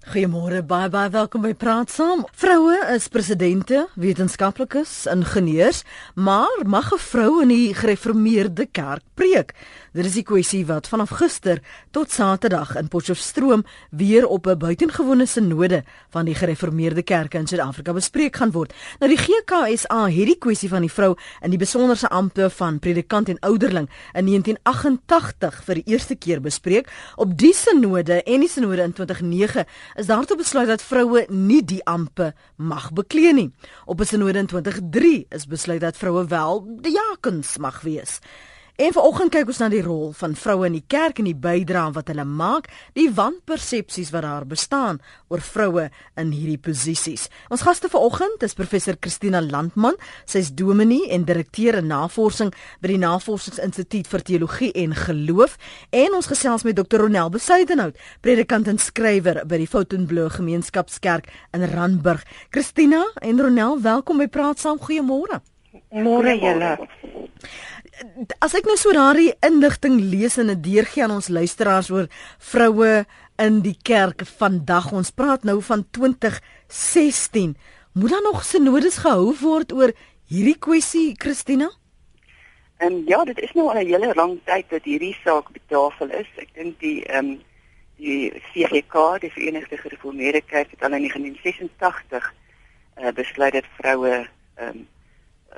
Goeiemôre, baie baie welkom by Praat Saam. Vroue is presidente, wetenskaplikes, ingenieurs, maar mag 'n vrou in die gereformeerde kerk preek? Dit is die kwessie wat vanaf gister tot Saterdag in Potchefstroom weer op 'n buitengewone sinode van die gereformeerde kerke in Suid-Afrika bespreek gaan word. Nou die GKSA het die kwessie van die vrou in die besonderse ampte van predikant en ouderling in 1988 vir die eerste keer bespreek. Op die sinode en die sinode in 2009 is daartoe besluit dat vroue nie die ampte mag beklee nie. Op 'n sinode in 2003 is besluit dat vroue wel diakens mag wees. En vanoggend kyk ons na die rol van vroue in die kerk en die bydrae wat hulle maak, die wanpersepsies wat daar bestaan oor vroue in hierdie posisies. Ons gaste vanoggend is professor Christina Landman, sy's dominee en direkteur in navorsing by die Navorsingsinstituut vir Teologie en Geloof, en ons gesels met Dr. Ronel Besuidenhout, predikant en skrywer by die Fountainebleau Gemeenskapskerk in Randburg. Christina en Ronel, welkom by Praat Saam. Goeiemôre. Môre julle as ek nou so daardie inligting lees en dit deurgee aan ons luisteraars oor vroue in die kerk vandag. Ons praat nou van 2016. Moet daar nog sinodes gehou word oor hierdie kwessie, Christina? En ja, dit is nou al 'n hele lang tyd dat hierdie saak op die tafel is. Ek dink die ehm um, die CGK, die Verenigde Gereformeerde Kerk, het al in 1986 uh, besluit dat vroue ehm um,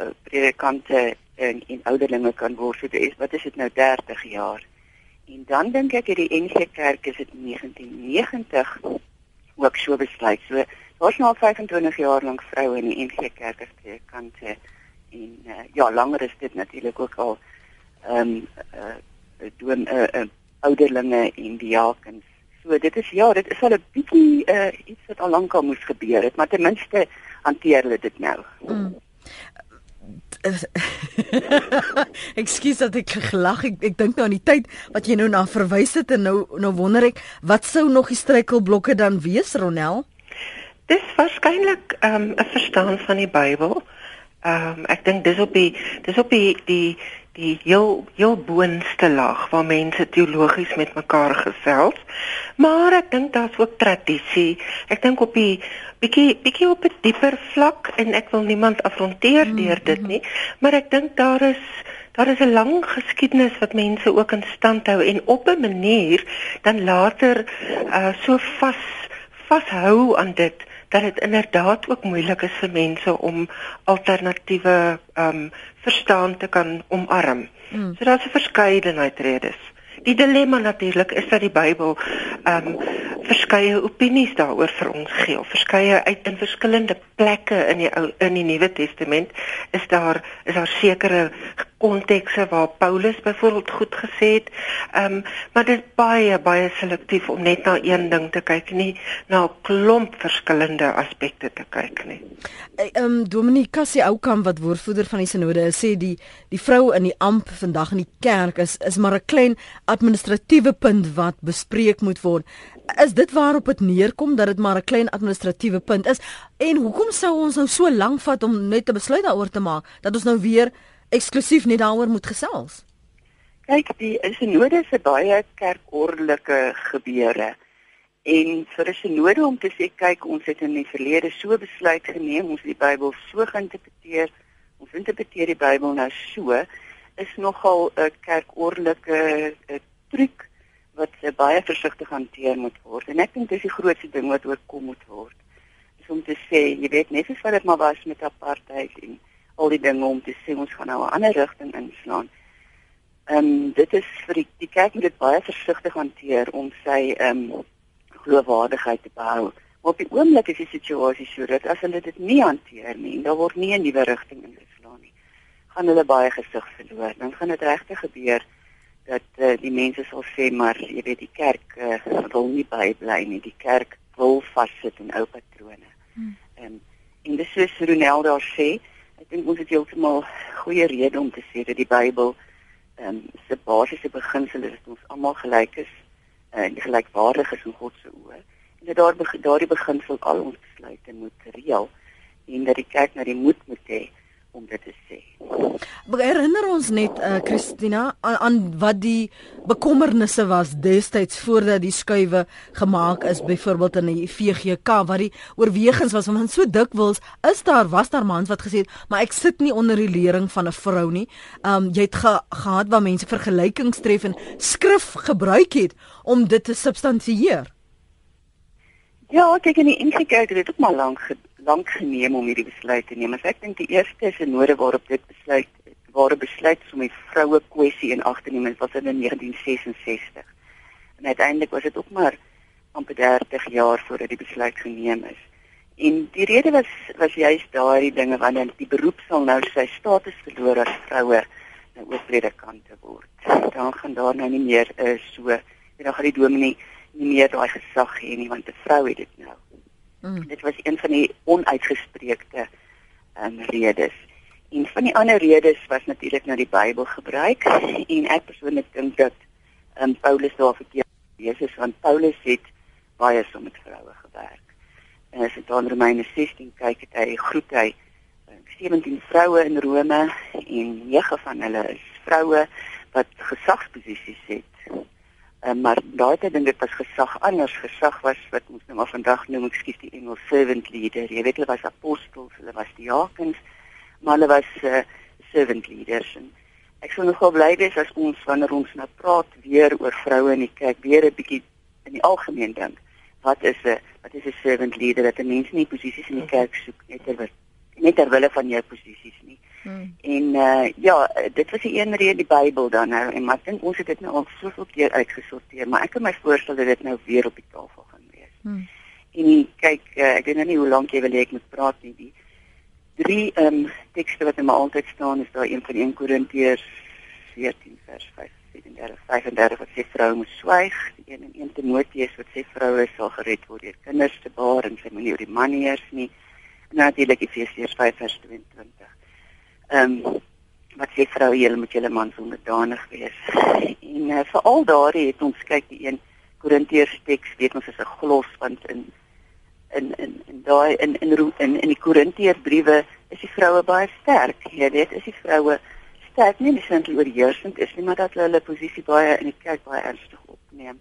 uh, predikante en en ouderlinge kan word. So dit is wat is dit nou 30 jaar. En dan dink ek hierdie NG Kerk is dit 1990 ook so besluit. So daar's nou al 25 jaar lank vroue in die NG Kerk as predikante en uh, ja, langer is dit natuurlik ook al ehm um, uh, doen uh, uh, ouderlinge en diakens. So dit is ja, dit is al 'n bietjie uh, iets wat al lank al moes gebeur het, maar ten minste hanteer hulle dit nou. Mm. Ekskuus dat ek gelag. Ek, ek dink nou aan die tyd wat jy nou na verwys het en nou nou wonder ek wat sou nog die struikelblokke dan wees, Ronel? Dis waarskynlik ehm, 'n um, verstaan van die Bybel. Ehm um, ek dink dis op die dis op die die die heel heel boonste laag waar mense teologies met mekaar gesels. Maar ek dink daar's ook tradisie. Ek dink op die bietjie bietjie op 'n dieper vlak en ek wil niemand afronteer mm, deur dit nie, maar ek dink daar is daar is 'n lang geskiedenis wat mense ook in stand hou en op 'n manier dan later uh so vas vashou aan dit dat dit inderdaad ook moeilik is vir mense om alternatiewe ehm um, verstaan te kan omarm. Mm. So daar's 'n verskeidenheid redes. Die dilemma natuurlik is dat die Bybel ehm um, verskeie opinies daaroor vir ons gee. Verskeie uit in verskillende plekke in die ou in die Nuwe Testament is daar is daar sekere kontekste waar Paulus byvoorbeeld goed gesê het. Ehm um, maar dit is baie baie selektief om net na een ding te kyk nie na 'n klomp verskillende aspekte te kyk nie. Ehm um, Dominique Cassie Oukam wat woordvoerder van die sinode sê die die vrou in die amp vandag in die kerk is is maar 'n klein administratiewe punt wat bespreek moet word. Is dit waarop dit neerkom dat dit maar 'n klein administratiewe punt is? En hoekom sou ons nou so lank vat om net 'n besluit daaroor te maak dat ons nou weer eksklusief net daaroor moet gesels. Kyk, die sinode is 'n baie kerkordelike gebeure. En vir 'n sinode om te sê kyk, ons het in die verlede so besluit geneem, ons die Bybel so geïnterpreteer, ons interpreteer die Bybel nou so, is nogal 'n kerkordelike truc wat baie versigtig hanteer moet word. En ek dink dis die grootste ding wat oorkom moet word. Dis om te sê, jy weet, net soos wat dit maar was met apartheid en al die dinge om te sê ons gaan nou 'n ander rigting inslaan. Ehm um, dit is vir die, die kerk moet dit baie versigtig hanteer om sy ehm um, geloofwaardigheid te behou. Maar op die oomblik is die situasie so dat as hulle dit nie hanteer nie, dan word nie 'n nuwe rigting ingeslaan nie. Gaan hulle baie gesig verloor. Dan gaan dit regtig gebeur dat uh, die mense sal sê maar jy weet die kerk uh, wil nie bybly nie. Die kerk wil vassit in ou patrone. Hmm. Ehm um, en dis soos Ronel daar sê, Ek dink ons het heeltemal goeie rede om te sê dat die Bybel ehm um, se basiese beginsel is dat ons almal gelyk is eh, en gelykwaardig is in God se oë. En dat daar daardie beginsel al ons besluite moet reël en dat die kerk nou die moed moet hê om dit te sê. Herinner ons net uh, Christina aan, aan wat die bekommernisse was destyds voordat die skuwe gemaak is byvoorbeeld in die VGK wat die oorwegings was want so dikwels is daar was daar mans wat gesê het maar ek sit nie onder die lering van 'n vrou nie. Um jy het ge, gehad waar mense vergelykings tref en skrif gebruik het om dit te substansieer. Ja, kyk in die NG Kerk het dit ook maar lank lank geneem om hierdie besluit te neem. Ek dink die eerste sinode waarop dit besluit waar 'n besluit is om die vroue kwessie in ag te neem was in 1966. En uiteindelik was dit ook maar amper 30 jaar voordat die besluit geneem is. En die rede was was juist daardie dinge wanneer die beroep sal nou sy status verloor as vroue nou ook predikante word. Dan gaan daar nou nie meer is uh, so en dan gaan die dominee nie meer daai gesag hê nie want 'n vrou het dit nou. Mm. Dit was een van die onuitgespreekte um, redes. En van die ander redes was natuurlik nou die Bybel gebruik en ek persoonlik dink dat um, Paulus daar verkeerd gewees het want Paulus het baie so met vroue gewerk. En as jy dan Romeine 16 kyk, het hy groet hy 17 vroue in Rome en 9 van hulle is vroue wat gesagsposisies het. Uh, maar daai tyd dink ek was gesag anders gesag was wat ons nou maar vandag noem ekskuus die Engels servant leader. Jy weet hulle was apostels hulle was diakens maar hulle was uh, servant leaders. En ek sou nogal bly wees as ons wanneer ons nou praat weer oor vroue in die kerk weer 'n bietjie in die algemeen dink. Wat is 'n wat is 'n servant leader? Dat 'n mens nie posisies in die kerk soek net ter net ter wille van jou posisies nie Hmm. En uh ja, dit was die een rede die Bybel dan nou en maar ek dink ons het dit nou al soveel keer uitgesorteer, maar ek kan my voorstel dat dit nou weer op die tafel gaan wees. Hmm. En kyk, uh, ek weet nou nie hoe lank jy wil hê ek moet praat nie. Die drie ehm um, tekste wat immer altyd staan is daar een van 1 Korintiërs 14 vers 5. 37 35 wat sê vroue moet swyg, die een in 1 Timoteus wat sê vroue sal gered word deur kinders te baar en sy moenie oor die manne heers nie. En natuurlik Efesiërs 5 vers 22 ehm um, wat sê vrou julle moet julle mans onderdanig wees. En uh, veral daar het ons kyk die een Korintiërs teks weet ons is 'n glos want in in in daai in in in in, die Korintiërs briewe is die vroue baie sterk. Jy weet, is die vroue sterk nie net sentral oorheersend is nie, maar dat hulle hulle posisie baie in die kerk baie ernstig opneem.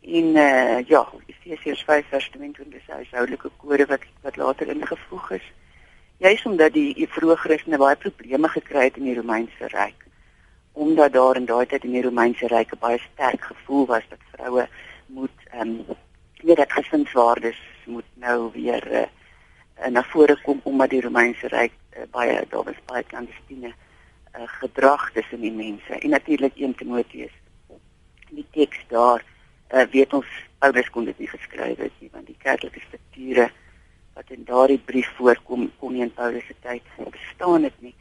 En uh, ja, Efesiërs 5 vers 22 is 'n huishoudelike kode wat wat later ingevoeg is juis omdat die vroeë Christene baie probleme gekry het in die Romeinse ryk. Omdat daar in daai tyd in die Romeinse ryk baie sterk gevoel was dat vroue moet ehm um, weet dat gesinswaardes moet nou weer uh, na vore kom omdat die Romeinse ryk uh, baie daar was baie klandestiene uh, gedrag tussen die mense. En natuurlik 1 Timoteus. Die teks daar uh, weet ons Paulus kon dit nie geskryf het nie want die kerklike strukture wat in daardie brief voorkom kon nie in Paulus se tyd bestaan het nie.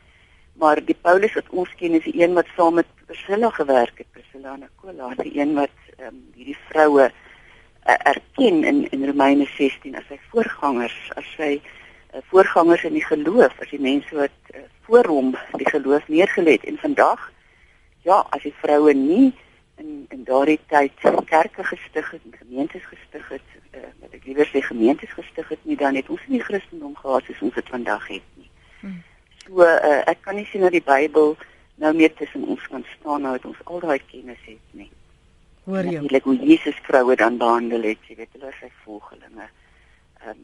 Maar die Paulus wat ons ken is die een wat saam met Priscilla gewerk het, Priscilla en Aquila, die een wat ehm um, hierdie vroue uh, erken in in Romeine 16 as sy voorgangers, as sy uh, voorgangers in die geloof, as die mense wat uh, voor hom die geloof neergelê het en vandag ja, as die vroue nie in in daardie tyd kerke gestig het, gemeentes gestig het, uh, wat ek liewer sê gemeentes gestig het nie, dan het ons nie Christendom gehad soos ons dit vandag het nie. Hmm. So uh, ek kan nie sien dat die Bybel nou meer tussen ons kan staan nou het ons al daai kennis het nie. Hoor jy? Lyk hoe Jesus vroue dan behandel het, jy weet hulle is sy volgelinge. Um,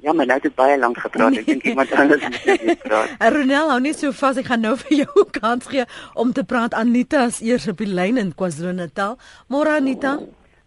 ja, maar nou het baie lank gepraat. Ek dink iemand anders moet net praat. Ronel, hou net so vas. Ek gaan nou vir jou kans gee om te praat. Anita is eers op die lyn in KwaZulu-Natal. Môre Anita.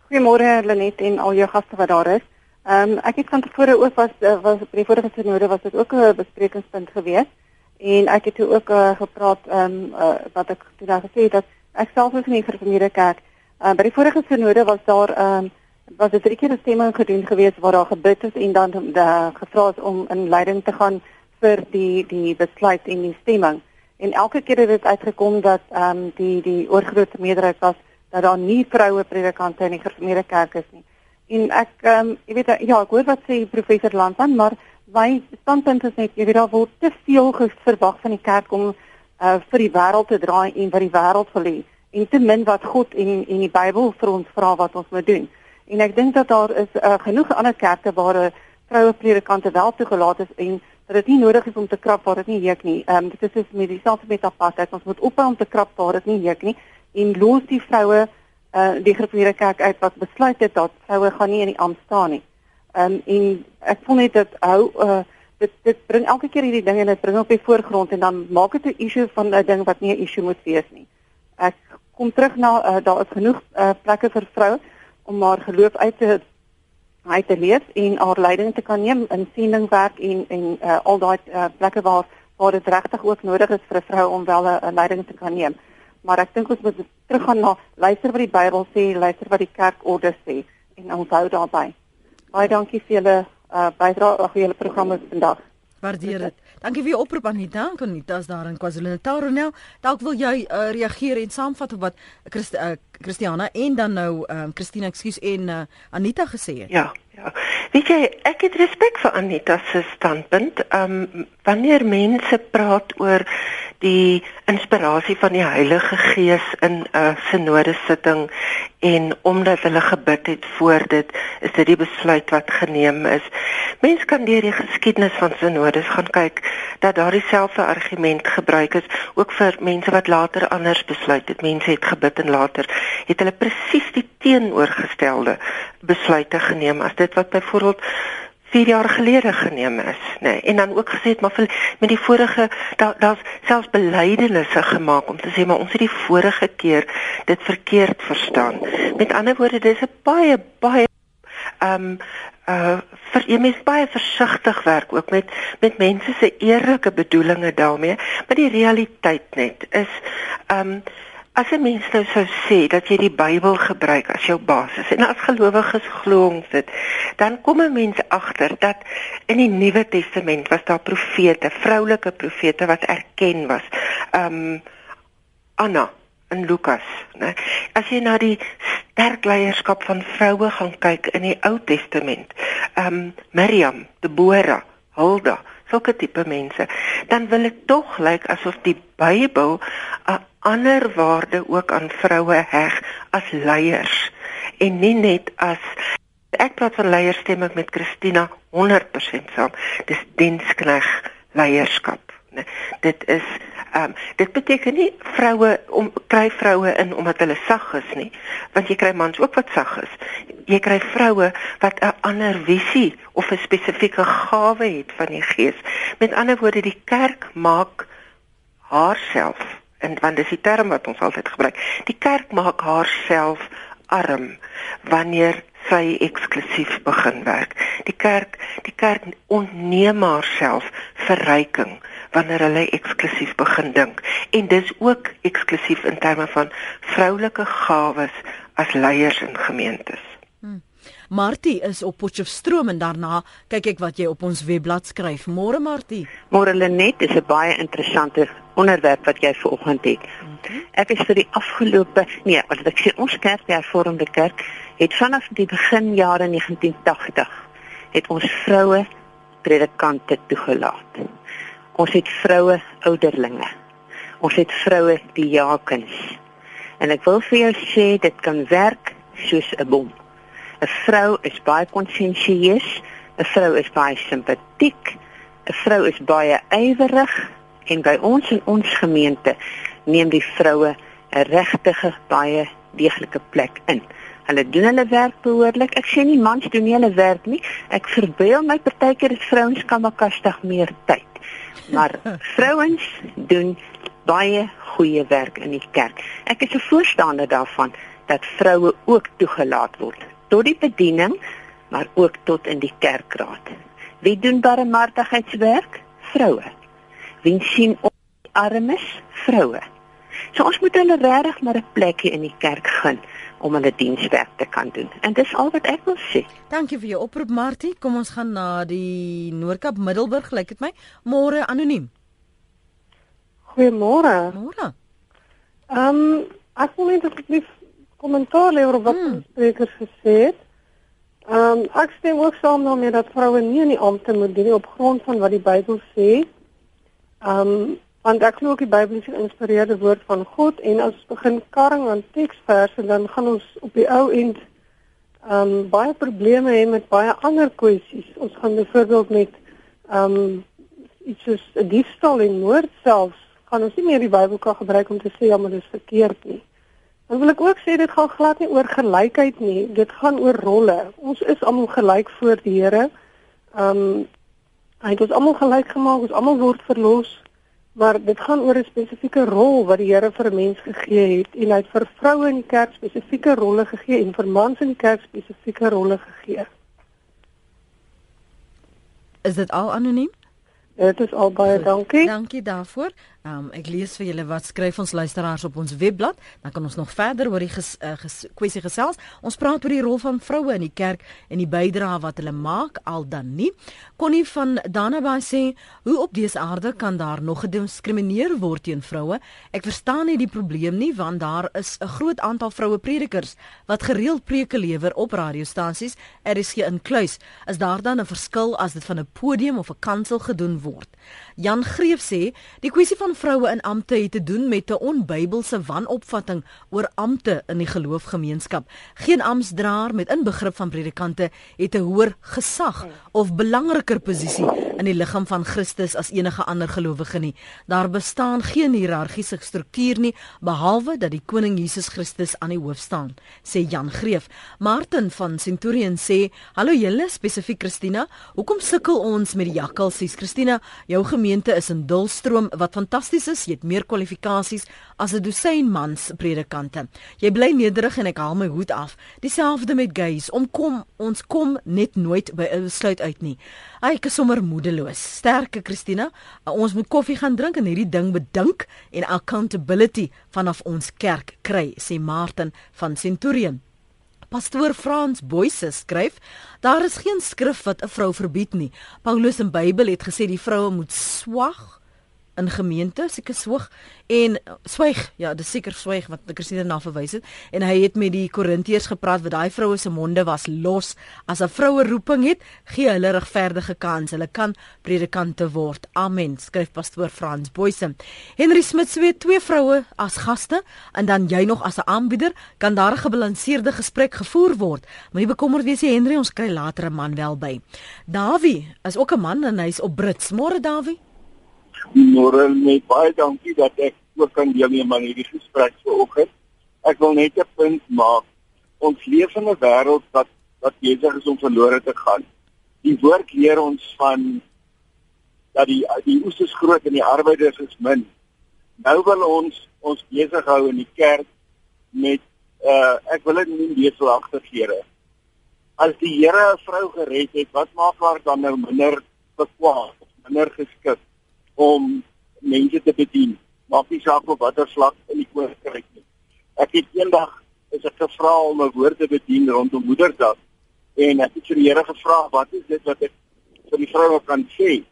Goeiemôre Lenet en al jou gaste wat daar is. Ehm um, ek het van tevore ook was uh, was by die vorige sinode was dit ook 'n besprekingspunt geweest en ek het toe ook uh, gepraat ehm um, uh, wat ek toe daar gesê het dat ek self is in die gereformeerde kerk. Uh, by die vorige sinode was daar ehm um, was dit drie keer 'n stemming gedoen geweest waar daar gebid is en dan de gevra is om in leiding te gaan vir die die besluit en die stemming. En elke keer het dit uitgekom dat ehm um, die die oorgrootste meerderheid was dat daar nie vroue predikante in die gereformeerde kerk is nie. En ek ehm um, jy weet ja, ek hoor wat sê professor Landman, maar my standpunt is net jy weet daar word te veel verwag van die kerk om uh, vir die wêreld te draai en wat die wêreld wil hê en te min wat God en en die Bybel vir ons vra wat ons moet doen. En ek dink dat daar is uh, genoeg ander kerke waar 'n vroue predikante wel toegelaat is en dat dit nie nodig is om te krap waar dit nie juk nie. Ehm um, dit is soos met dieselfde met apartheid. Ons moet ophou om te krap waar dit nie juk nie en los die vroue uh die gereformeerde kerk uit wat besluit het dat vroue gaan nie in die ampt staan nie. Ehm um, en ek voel net dat hou uh dit dit bring elke keer hierdie dinge en dit bring op die voorgrond en dan maak dit 'n issue van 'n ding wat nie 'n issue moet wees nie. Ek kom terug na uh, daar is genoeg uh, plekke vir vroue om haar geloof uit te uit te leef en haar leiding te kan neem in sieningwerk en en uh, al daai uh, plekke waar waar dit regtig ook nodig is vir 'n vrou om wel 'n leiding te kan neem. Maar ek dink ons moet teruggaan na luister wat die Bybel sê, luister wat die kerkorde sê en ons hou daarby. Baie dankie vir julle uh, bydrae aan julle programme vandag. Waardeer dit. Dankie vir jou oproep Anita. Anita's daar in KwaZulu-Natal nou. Dalk wil jy uh, reageer en saamvat op wat Christ, uh, Christiana en dan nou um, Christina, ekskuus en uh, Anita gesê het. Ja, ja. Weet jy, ek het respek vir Anita se standpunt. Ehm um, wanneer mense praat oor die inspirasie van die Heilige Gees in 'n uh, sinode sitting en omdat hulle gebid het voor dit is dit die besluit wat geneem is. Mense kan deur die geskiedenis van sinodes gaan kyk dat daar dieselfde argument gebruik is ook vir mense wat later anders besluit het. Mense het gebid en later het hulle presies die teenoorgestelde besluite geneem as dit wat byvoorbeeld 4 jaar gelede geneem is, nê. Nee. En dan ook gesê het maar vir, met die vorige daar daar's selfs belydenisse gemaak om te sê maar ons het die vorige keer dit verkeerd verstaan. Met ander woorde, dis 'n baie baie ehm um, uh vir jy mens baie versigtig werk ook met met mense se eerlike bedoelings daarmee, maar die realiteit net is ehm um, As 'n mens nou sou sê dat jy die Bybel gebruik as jou basis en as gelowiges glo ons dit, dan kom 'n mens agter dat in die Nuwe Testament was daar profete, vroulike profete wat erken was. Um Anna in Lukas, né? As jy na die sterk leierskap van vroue gaan kyk in die Ou Testament, um Miriam, Deborah, Hulda, sulke tipe mense, dan wil dit tog lyk asof die Bybel 'n ander waarde ook aan vroue heg as leiers en nie net as ek praat van leiersstem met Christina 100% saam. Dis dienskneg leierskap. Nee, dit is ehm um, dit beteken nie vroue om kry vroue in omdat hulle sag is nie, want jy kry mans ook wat sag is. Jy kry vroue wat 'n ander visie of 'n spesifieke gawe het van die Gees. Met ander woorde, die kerk maak haarself en want dis die term wat ons altyd gebruik. Die kerk maak haarself arm wanneer sy eksklusief begin werk. Die kerk, die kerk onneem haarself verryking wanneer hulle eksklusief begin dink. En dis ook eksklusief in terme van vroulike gawes as leiers in gemeentes. Martie is op Potchefstroom en daarna kyk ek wat jy op ons webblad skryf. Môre Martie. Môre Lenet is 'n baie interessante onderwerp wat jy vanoggend het. Okay. Ek is vir die afgelope nee, wat ek sê ons kerk, die hervormde kerk, het vanaf die begin jare 1980 het ons vroue predikante toegelaat. Ons het vroue ouderlinge. Ons het vroue diakens. En ek wil vir jou sê dit kan werk soos 'n bom. 'n Vrou is baie konsensieus, 'n vrou is baie simpatiek, 'n vrou is baie ywerig en by ons in ons gemeente neem die vroue 'n regtige baie deeglike plek in. Hulle doen hulle werk behoorlik. Ek sê nie mans doen nie hulle werk nie. Ek verbeel my partykeer dat vrouens kan makastig meer tyd. Maar vrouens doen baie goeie werk in die kerk. Ek is 'n voorstander daarvan dat vroue ook toegelaat word tot die bediening, maar ook tot in die kerkraad. Wie doen barmhartigheidswerk? Vroue. Wie sien op armes? Vroue. So ons moet hulle regtig maar 'n plekjie in die kerk gun om hulle dienswerk te kan doen. En dis al wat ek wil sê. Dankie vir jou oproep Martie. Kom ons gaan na die Noordkap Middelburg, lyk dit my. Môre anoniem. Goeiemôre. Môre. Ehm um, ek wil net asseblief kommentaar lewer op wat hmm. die spreker gesê het. Ehm um, ek stem ook saam daarmee dat vroue nie in die ampte moet dien op grond van wat die Bybel sê. Ehm um, want ek glo die Bybel is 'n geïnspireerde woord van God en as ons begin karring aan teksverse dan gaan ons op die ou end ehm um, baie probleme hê met baie ander kwessies. Ons gaan byvoorbeeld met ehm um, iets soos 'n diefstal en moord selfs gaan ons nie meer die Bybel kan gebruik om te sê ja, maar dit is verkeerd nie. Dan wil ek ook sê dit gaan glad nie oor gelykheid nie, dit gaan oor rolle. Ons is almal gelyk voor die Here. Ehm um, hy het ons almal gelyk gemaak, ons almal word verlos, maar dit gaan oor 'n spesifieke rol wat die Here vir 'n mens gegee het en hy het vir vroue in die kerk spesifieke rolle gegee en vir mans in die kerk spesifieke rolle gegee. Is dit al anoniem? Dit is al baie dankie. Dankie daarvoor. Um, ek lees vir julle wat skryf ons luisteraars op ons webblad, dan kan ons nog verder oor die ges, uh, ges, kwessie gesels. Ons praat oor die rol van vroue in die kerk en die bydrae wat hulle maak al dan nie. Connie van Danabay sê, "Hoe op dese aarde kan daar nog gediskrimineer word teen vroue? Ek verstaan nie die probleem nie, want daar is 'n groot aantal vroue predikers wat gereeld preke lewer op radiostasies, RSG inkluis. Is daar dan 'n verskil as dit van 'n podium of 'n kansel gedoen word?" Jan Greef sê, "Die kwessie van vroue in ampte het te doen met 'n onbybelse wanopvatting oor ampte in die geloofgemeenskap. Geen amptdraer met inbegrip van predikante het 'n hoër gesag of belangriker posisie in die liggaam van Christus as enige ander gelowige nie. Daar bestaan geen hiërargiese struktuur nie behalwe dat die koning Jesus Christus aan die hoof staan, sê Jan Greef. Martin van Centurion sê: "Hallo julle, spesifiek Christina, hoekom sukkel ons met die jakkalsies? Christina, jou gemeente is in Dulstroom wat fantasties is, jy het meer kwalifikasies as 'n dosyn mans predikante. Jy bly nederig en ek haal my hoed af. Dieselfde met gays. Om kom ons kom net nooit by 'n besluit uit nie. Ek is sommer moedeloos. Sterke Christina, ons moet koffie gaan drink en hierdie ding bedink en accountability vanaf ons kerk kry, sê Martin van Centurion. Pastoor Frans Boyse skryf: Daar is geen skrif wat 'n vrou verbied nie. Paulus in Bybel het gesê die vroue moet swag in gemeente seker swyg en swyg ja dis seker swyg wat gesien daarna verwys het en hy het met die korintiërs gepraat wat daai vroue se monde was los. As 'n vroue roeping het gee hulle regverdige kans. Hulle kan predikante word. Amen skryf pastoor Frans Boyse Henry Smit sê twee vroue as gaste en dan jy nog as 'n aanbieder kan daar 'n gebalanseerde gesprek gevoer word. Moenie bekommerd wees Henry ons kry later 'n man wel by. Dawie is ook 'n man en hy's op Brits. Môre Dawie Môre net baie dankie dat ek ook kan deelneem aan hierdie gesprek vanoggend. Ek wil net 'n punt maak. Ons leef in 'n wêreld wat wat besig is om verlore te gaan. Die woord leer ons van dat die die oes is groot en die arbeiders is min. Nou wil ons ons besig hou in die kerk met uh ek wil dit nie so agtergeere. As die Here 'n vrou gered het, wat maak haar dan nou minder bekwaam, minder geskik? Om mense te bedien. Maak nie saak op watter vlak in die koninkryk nie. Ek het eendag is ek gevra om 'n woord te bedien rondom Moederdag en ek het vir die Here gevra wat is dit wat ek vir die vroue kan sê?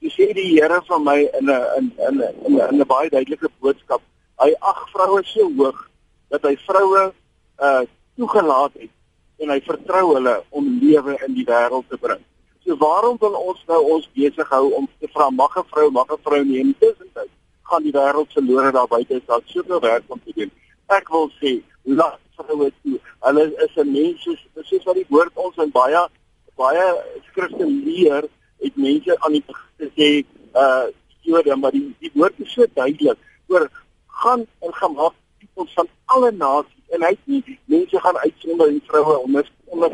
Jy sê die Here van my in 'n in in in 'n baie duidelike boodskap. Hy ag vroue so hoog dat hy vroue uh toegelaat het en hy vertrou hulle om lewe in die wêreld te bring. So waarom wil ons nou ons besig hou om te vra mag 'n vrou mag 'n vrou in tussentyd gaan die wêreld verlore daar buite is daar soveel werk om te doen. Ek wil sê laat vroue toe. Hulle is 'n mens soos soos wat die woord ons in baie baie skrifte leer, het mense aan die gesê uh Jode maar die die woord is so duidelik. Oor gaan en gemaak ons van alle nasies. En hy sê mense gaan uitsonder en vroue onder onder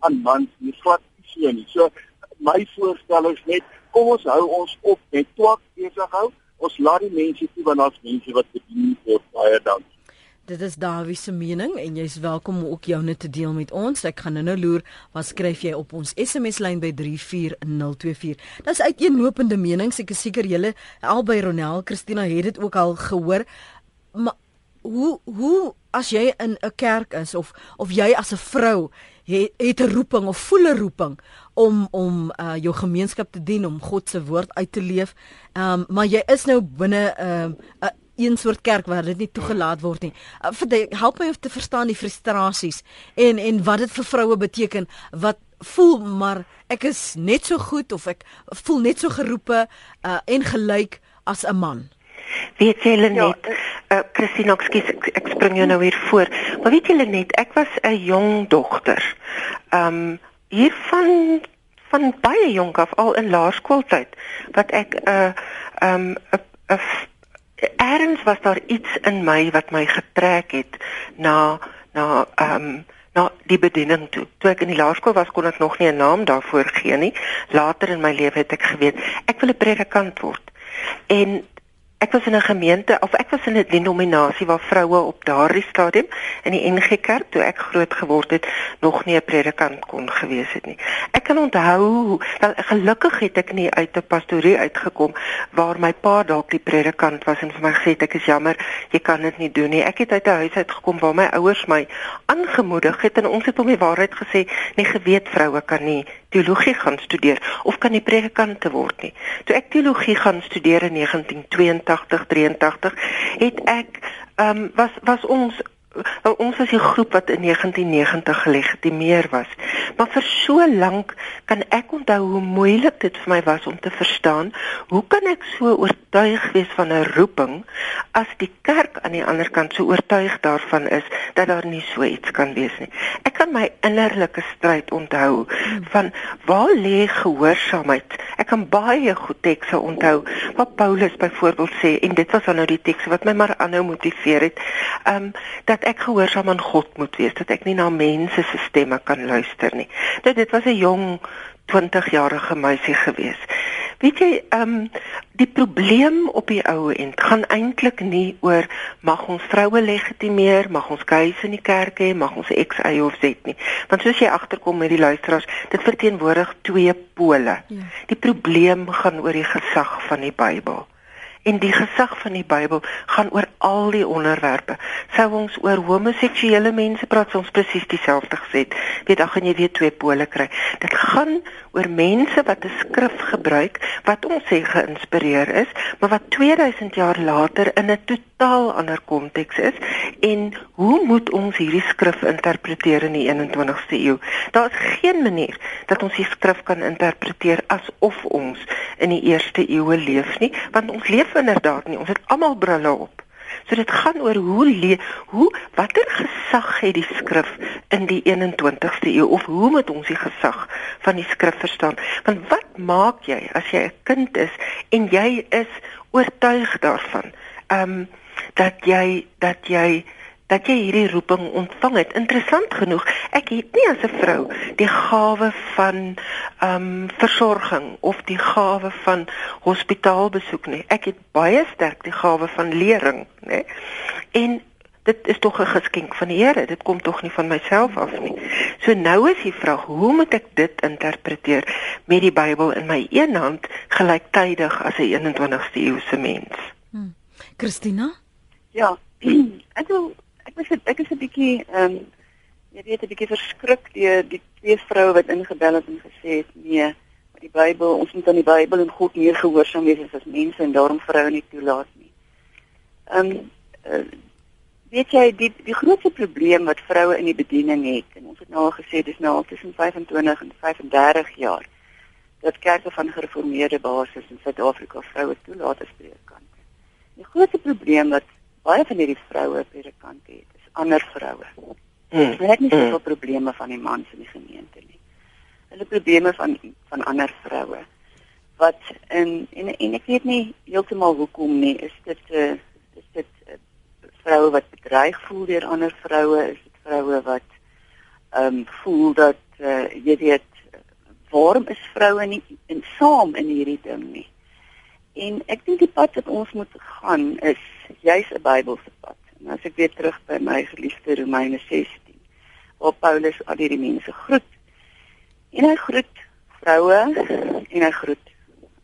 aan mans nie. Glad so nie. So my voorstel is net kom ons hou ons op met twak besig hou. Ons laat die mense toe want daar's mense wat bedien word. Baie dankie. Dit is Dawie se mening en jy's welkom om ook joune te deel met ons. Ek gaan nou-nou loer wat skryf jy op ons SMS lyn by 34024. Dis uiteenlopende menings. Ek is seker julle albei Ronel, Christina het dit ook al gehoor. Maar hoe hoe as jy in 'n kerk is of of jy as 'n vrou het het 'n roeping of voel 'n roeping om om uh, jou gemeenskap te dien om God se woord uit te leef. Ehm um, maar jy is nou binne 'n uh, 'n uh, een soort kerk waar dit nie toegelaat word nie. Uh, vir help my om te verstaan die frustrasies en en wat dit vir vroue beteken wat voel maar ek is net so goed of ek voel net so geroepe uh, en gelyk as 'n man. Weet jy hulle ja, net, ja, uh, Christine, ekskuus, ek, ek spring jou nou weer voor. Maar weet jy hulle net, ek was 'n jong dogter. Ehm um, hier van van baie jonk af al in laerskooltyd wat ek 'n uh, um 'n 'n erns was daar iets in my wat my getrek het na na um na die bediening toe. Toe ek in die laerskool was kon ek nog nie 'n naam daarvoor gee nie. Later in my lewe het ek geweet ek wil 'n predikant word. En Ek was in 'n gemeente of ek was in 'n denominasie waar vroue op daardie stadium in die NG Kerk toe ek groot geword het nog nie 'n predikant kon gewees het nie. Ek kan onthou wel gelukkig het ek nie uit 'n pastorie uitgekom waar my pa dalk die predikant was en vir my gesê het ek is jammer, jy kan dit nie doen nie. Ek het uit 'n huis uitgekom waar my ouers my aangemoedig het en ons het om die waarheid gesê, nie geweet vroue kan nie teologie gaan studeer of kan nie predikante word nie. Toe ek teologie gaan studeer in 1982, 83, het ek ehm um, was was ons wel ons was die groep wat in 1990 gelegitimeer was. Maar vir so lank kan ek onthou hoe moeilik dit vir my was om te verstaan hoe kan ek so oortuig wees van 'n roeping as die kerk aan die ander kant so oortuig daarvan is dat daar nie so iets kan wees nie. Ek kan my innerlike stryd onthou van waar lê gehoorsaamheid? Ek kan baie goed tekste onthou wat Paulus byvoorbeeld sê en dit was dan nou die tekste wat my maar aanhou motiveer het. Ehm um, dat ek gehoorsaam aan God moet wees, dat ek nie na mense se stemme kan luister nie. Nou dit was 'n jong 20-jarige meisie gewees. Weet jy, ehm um, die probleem op die ou end gaan eintlik nie oor mag ons vroue legitimeer, mag ons gees in die kerk hê, mag ons X, Y of Z nie. Want soos jy agterkom met die luisteraars, dit verteenwoordig twee pole. Ja. Die probleem gaan oor die gesag van die Bybel en die gesag van die Bybel gaan oor al die onderwerpe. Sou ons oor homoseksuele mense praat, ons presies dieselfde gesê. Weet dan gaan jy weer twee pole kry. Dit gaan oor mense wat 'n skrif gebruik wat ons sê geïnspireer is, maar wat 2000 jaar later in 'n totaal ander konteks is en hoe moet ons hierdie skrif interpreteer in die 21ste eeu? Daar is geen manier dat ons die skrif kan interpreteer asof ons in die eerste eeue leef nie, want ons leef inderdaad nie. Ons het almal brille op. So dit gaan oor hoe le hoe watter gesag het die skrif in die 21ste eeu of hoe moet ons die gesag van die skrif verstaan? Want wat maak jy as jy 'n kind is en jy is oortuig daarvan? Ehm um, dat jy dat jy dat jy hierdie roeping ontvang het. Interessant genoeg, ek het nie as 'n vrou die gawe van ehm um, versorging of die gawe van hospitaalbesoek nie. Ek het baie sterk die gawe van lering, né? En dit is tog 'n geskenk van die Here. Dit kom tog nie van myself af nie. So nou is die vraag, hoe moet ek dit interpreteer met die Bybel in my een hand gelyktydig as 'n 21ste eeuse mens? Hmm. Christina? Ja, ek wil ek was ek is 'n bietjie ehm um, jy weet 'n bietjie verskrik deur die twee vroue wat ingebel het en gesê het nee, maar die Bybel, ons moet aan die Bybel en God meer gehoorsaam wees as mense en daarom vroue nie toelaat nie. Ehm um, uh, weet jy die die grootste probleem wat vroue in die bediening het en ons het nou al gesê dis nou al tussen 25 en 35 jaar dat kerke van gereformeerde basis in Suid-Afrika vroue toelaat as predikante. Die grootste probleem wat baie van hierdie vroue predikant het, is ander vroue. Hmm. Hulle het nie hmm. soveel probleme van die mans in die gemeente nie. Hulle probleme van van ander vroue wat in en en ek weet nie heeltemal hoekom nie, is dit 'n uh, eh, is dit uh, vroue wat bedreig voel deur ander vroue, is dit vroue wat ehm um, voel dat uh, jy weet waarom is vroue nie in saam in hierdie ding nie. En ek dink die pad wat ons moet gaan is juis 'n Bybelse pad. En as ek weer terug by my geliefde Romeine 16, waar Paulus al hierdie mense groet. En hy groet vroue en hy groet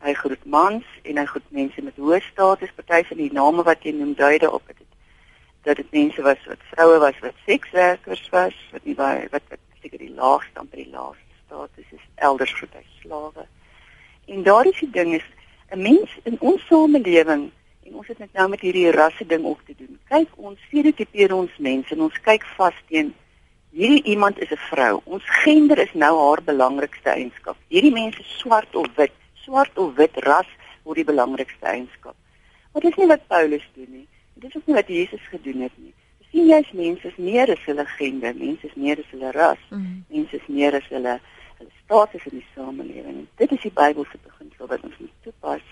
hy groet mans en hy groet mense met hoë status. Party van die name wat jy noem dui daarop dat dit dat dit mense was wat vroue was wat sekswerkers was, wat nie baie wat wat seker die laagste amper die laagste status is elders groet hy slawe. En daardie ding is 'n mens in ons samelewing en ons het net nou met hierdie rasse ding op te doen. Kyk, ons stereotipeer ons mense en ons kyk vas teen hierdie iemand is 'n vrou. Ons gender is nou haar belangrikste eienskap. Hierdie mense swart of wit, swart of wit ras word die belangrikste eienskap. Maar dit is nie wat Paulus doen nie. Dit is nie wat Jesus gedoen het nie. Sien jy as mense is meer as hulle gender, mense is meer as hulle ras, mm. mense is meer as hulle status in die samelewing. Dit is die Bybelse beginsel wat ons moet toepas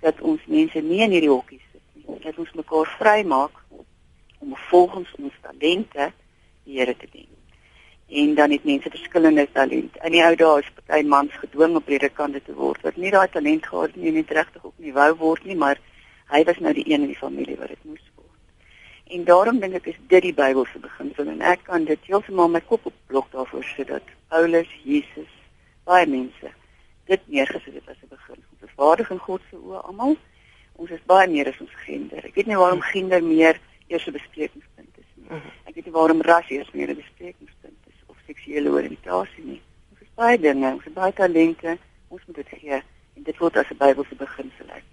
dat ons mense nie in hierdie hokkies sit nie. Dat ons mekaar vrymaak om volgens ons talente die Here te dien. En dan het mense verskillende talente. In die ou dae is party mans gedwing om predikante te word wat nie daai talent gehad nie, nie regtig ook nie wou word nie, maar hy was nou die een in die familie wat dit moes word. En daarom dink ek is dit die Bybelse beginsel en ek kan dit heeltemal my kop op blok daarvoor sit dat Paulus, Jesus, baie mense dit neergesit het as 'n begin. Ons is waardig in God se oë almal. Ons is baie meer as ons gender. Ek weet nie waarom gender meer eers 'n besprekingspunt is nie. Mhm. Ek weet nie waarom ras eers meer 'n besprekingspunt is of seksuele oriëntasie nie. Ons het baie dinge, ons het baie talente, ons moet dit gee en dit word as 'n Bybelse beginsel erken.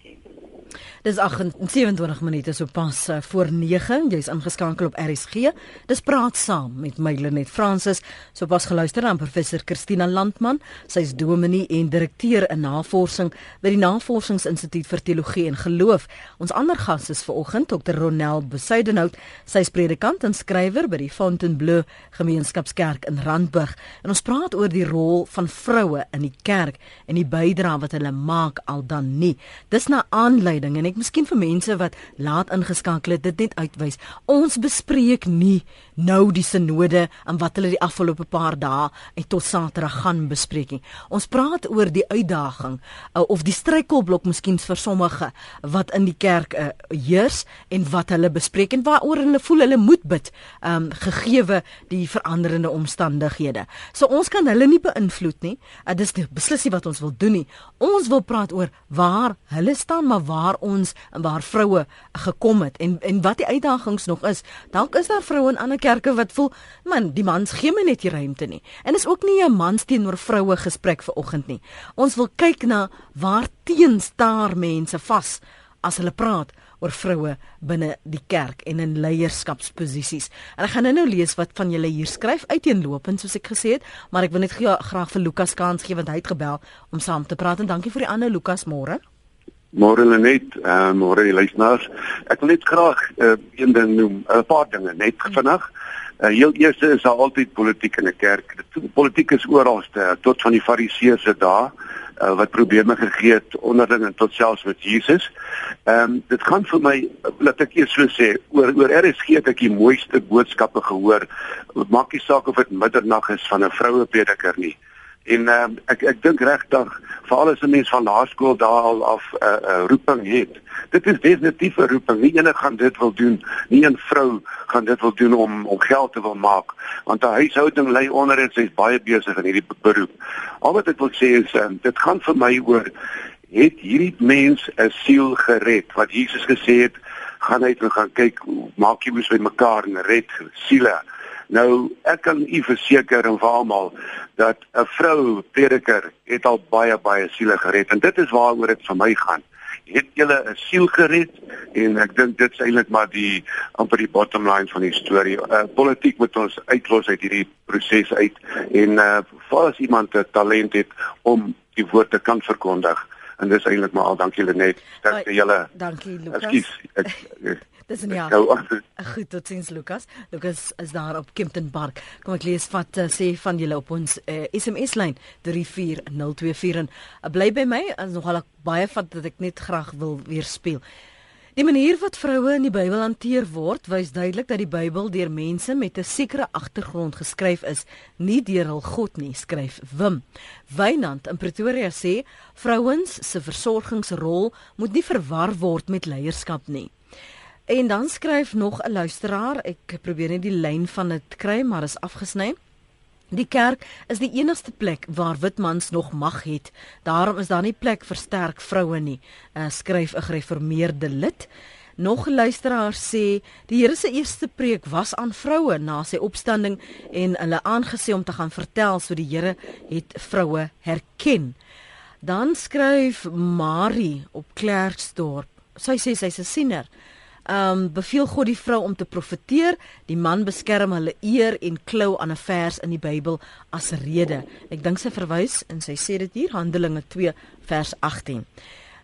Dis 27 minute so pas uh, voor 9. Jy's ingeskakel op RSG. Dis praat saam met my Lenet Fransis. So pas geluister aan professor Christina Landman. Sy's dominee en direkteur in navorsing by die Navorsingsinstituut vir Teologie en Geloof. Ons ander gas is vanoggend Dr. Ronel Besuidenhout. Sy's predikant en skrywer by die Fontainebleau Gemeenskapskerk in Randburg. En ons praat oor die rol van vroue in die kerk en die bydrae wat hulle maak al dan nie. Dis na aanleiding en ek miskien vir mense wat laat ingeskakel het dit net uitwys. Ons bespreek nie nou die sinode en wat hulle die afgelope paar dae en tot Saterdag gaan bespreek nie. Ons praat oor die uitdaging uh, of die struikelblok miskien vir sommige wat in die kerk uh, heers en wat hulle bespreek en waaroor hulle voel hulle moet bid um, gegeewe die veranderende omstandighede. So ons kan hulle nie beïnvloed nie. Uh, dis beslis nie wat ons wil doen nie. Ons wil praat oor waar hulle staan maar waar ons en waar vroue gekom het en en wat die uitdagings nog is. Dalk is daar vroue in ander kerke wat voel, man, die mans gee my net die ruimte nie. En is ook nie 'n mans teenoor vroue gesprek vir oggend nie. Ons wil kyk na waar teen staar mense vas as hulle praat oor vroue binne die kerk en in leierskapsposisies. En ek gaan nou-nou lees wat van julle hier skryf uiteenlopend soos ek gesê het, maar ek wil net graag vir Lukas kans gee want hy het gebel om saam te praat en dankie vir die ander Lukas môre. Môre Lenet, uh, môre die luisteraars. Ek wil net graag uh, een ding noem, 'n uh, paar dinge net vinnig. Uh, heel eerste is daar altyd politiek in 'n kerk. Politiek is oralste, tot van die fariseërs se dae uh, wat probleme gegee het onderling en tot selfs met Jesus. Ehm um, dit gaan vir my laat ek eers so sê oor oor RSG het ek die mooiste boodskappe gehoor. Maak nie saak of dit middernag is van 'n vroue prediker nie. En um, ek ek dink regtig veral as 'n mens van laerskool daar al af 'n uh, uh, roeping het. Dit is definitief 'n roeping. Nie enige gaan dit wil doen. Nie 'n vrou gaan dit wil doen om om geld te wil maak want 'n huishouding lê onder en sy's baie besig in hierdie beroep. Al wat ek wil sê is um, dit gaan vir my oor het hierdie mens 'n siel gered wat Jesus gesê het gaan uit en gaan kyk maak jy mos met mekaar en red siele. Nou ek kan u verseker en vir almal dat 'n vrou prediker het al baie baie siele gered en dit is waaroor dit vir my gaan. Het julle 'n siel gered en ek dink dit is eintlik maar die amper die bottom line van die storie. Uh, politiek moet ons uitlos uit hierdie proses uit en uh as iemand 'n talent het om die woord te kan verkondig en dis eintlik maar al dankie Lenet dat jy julle Dankie Lukas. Ekskuus. Ek, ek, Dis in ja. Goed, tot sins Lukas. Lukas is daar op Kempton Park. Kom ek lees wat uh, sê van julle op ons uh, eh, SMS lyn 34024 en uh, bly by my. Is nogal baie van dat ek net graag wil weer speel. Die manier wat vroue in die Bybel hanteer word, wys duidelik dat die Bybel deur mense met 'n sekere agtergrond geskryf is, nie deur hul God nie, skryf Wim. Wynand in Pretoria sê vrouens se versorgingsrol moet nie verwar word met leierskap nie. En dan skryf nog 'n luisteraar, ek probeer net die lyn van dit kry, maar is afgesny. Die kerk is die enigste plek waar wit mans nog mag het. Daarom is daar nie plek vir sterk vroue nie, uh, skryf 'n gereformeerde lid. Nog luisteraar sê die Here se eerste preek was aan vroue na sy opstanding en hulle aangesê om te gaan vertel so die Here het vroue herken. Dan skryf Marie op Klerksdorp. Sy sê sy's 'n siener um beveel God die vrou om te profeteer, die man beskerm hulle eer en klou aan 'n vers in die Bybel as rede. Ek dink sy verwys en sy sê dit hier Handelinge 2 vers 18.